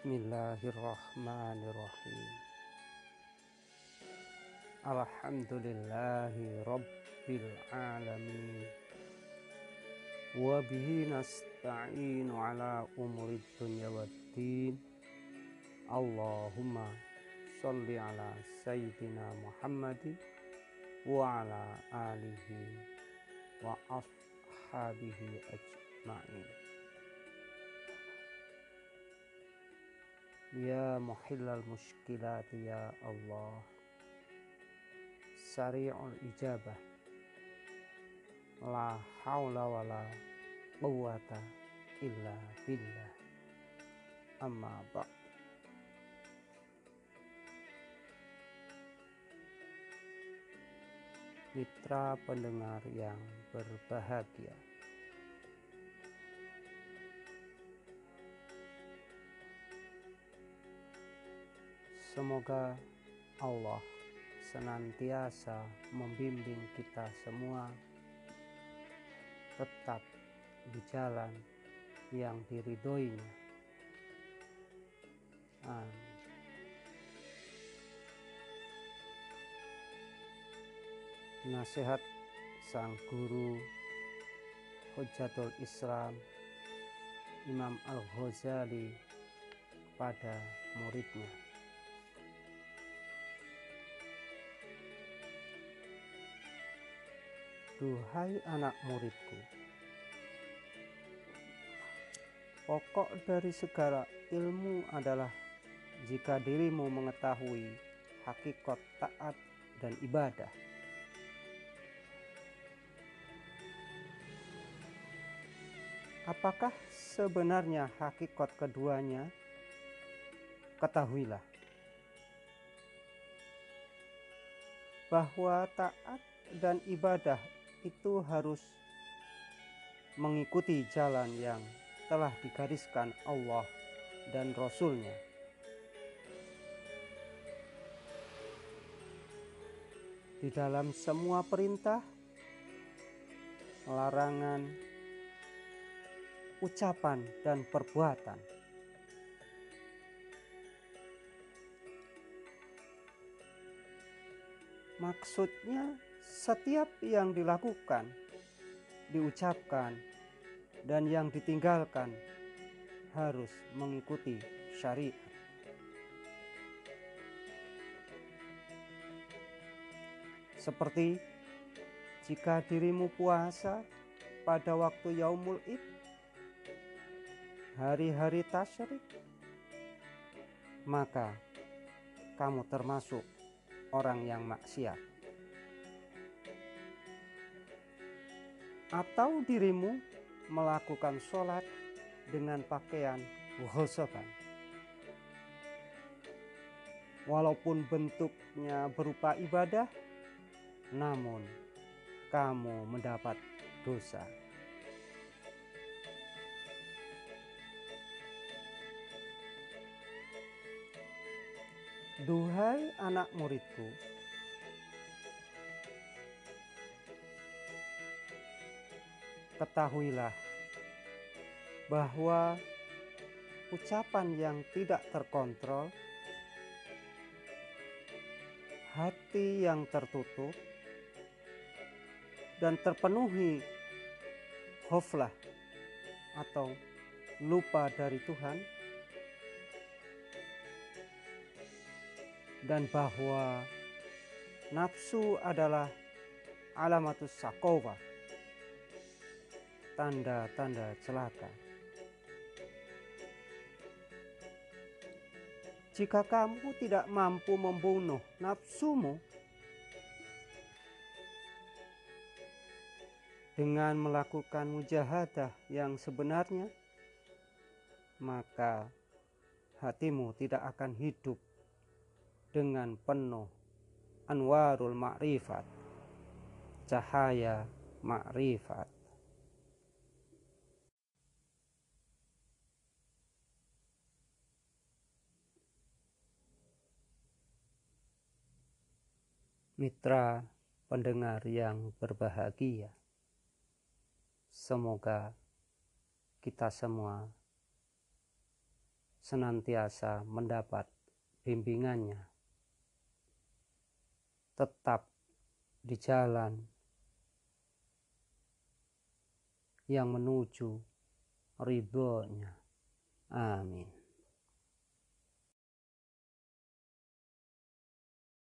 Bismillahirrahmanirrahim. Alhamdulillahi Rabbil Alamin. Wabihi nasta'inu ala umurid dunya waddin Allahumma salli ala Sayyidina Muhammadin Wa ala alihi wa ashabihi ajma'in Muhillal mushkilat ya Allah. Sari'ul ijabah. La hawla wa la quwata illa billah. Amma ba' Mitra pendengar yang berbahagia Semoga Allah senantiasa membimbing kita semua tetap di jalan yang diridhoinya. Amin. Nasihat sang guru Hujatul Islam Imam Al-Ghazali kepada muridnya. Duhai anak muridku, pokok dari segala ilmu adalah jika dirimu mengetahui hakikat taat dan ibadah. Apakah sebenarnya hakikat keduanya? Ketahuilah bahwa taat dan ibadah itu harus mengikuti jalan yang telah digariskan Allah dan Rasulnya. Di dalam semua perintah, larangan, ucapan, dan perbuatan. Maksudnya setiap yang dilakukan, diucapkan, dan yang ditinggalkan harus mengikuti syariat. Seperti jika dirimu puasa pada waktu Yaumul Id, hari-hari tasyrik, maka kamu termasuk orang yang maksiat. Atau dirimu melakukan sholat dengan pakaian ghosoban. Walaupun bentuknya berupa ibadah, namun kamu mendapat dosa. Duhai anak muridku, ketahuilah bahwa ucapan yang tidak terkontrol, hati yang tertutup, dan terpenuhi hoflah atau lupa dari Tuhan, dan bahwa nafsu adalah alamatus sakowa tanda-tanda celaka. Jika kamu tidak mampu membunuh nafsumu dengan melakukan mujahadah yang sebenarnya, maka hatimu tidak akan hidup dengan penuh anwarul ma'rifat, cahaya ma'rifat. Mitra pendengar yang berbahagia. Semoga kita semua senantiasa mendapat bimbingannya. Tetap di jalan yang menuju ridhonya. Amin.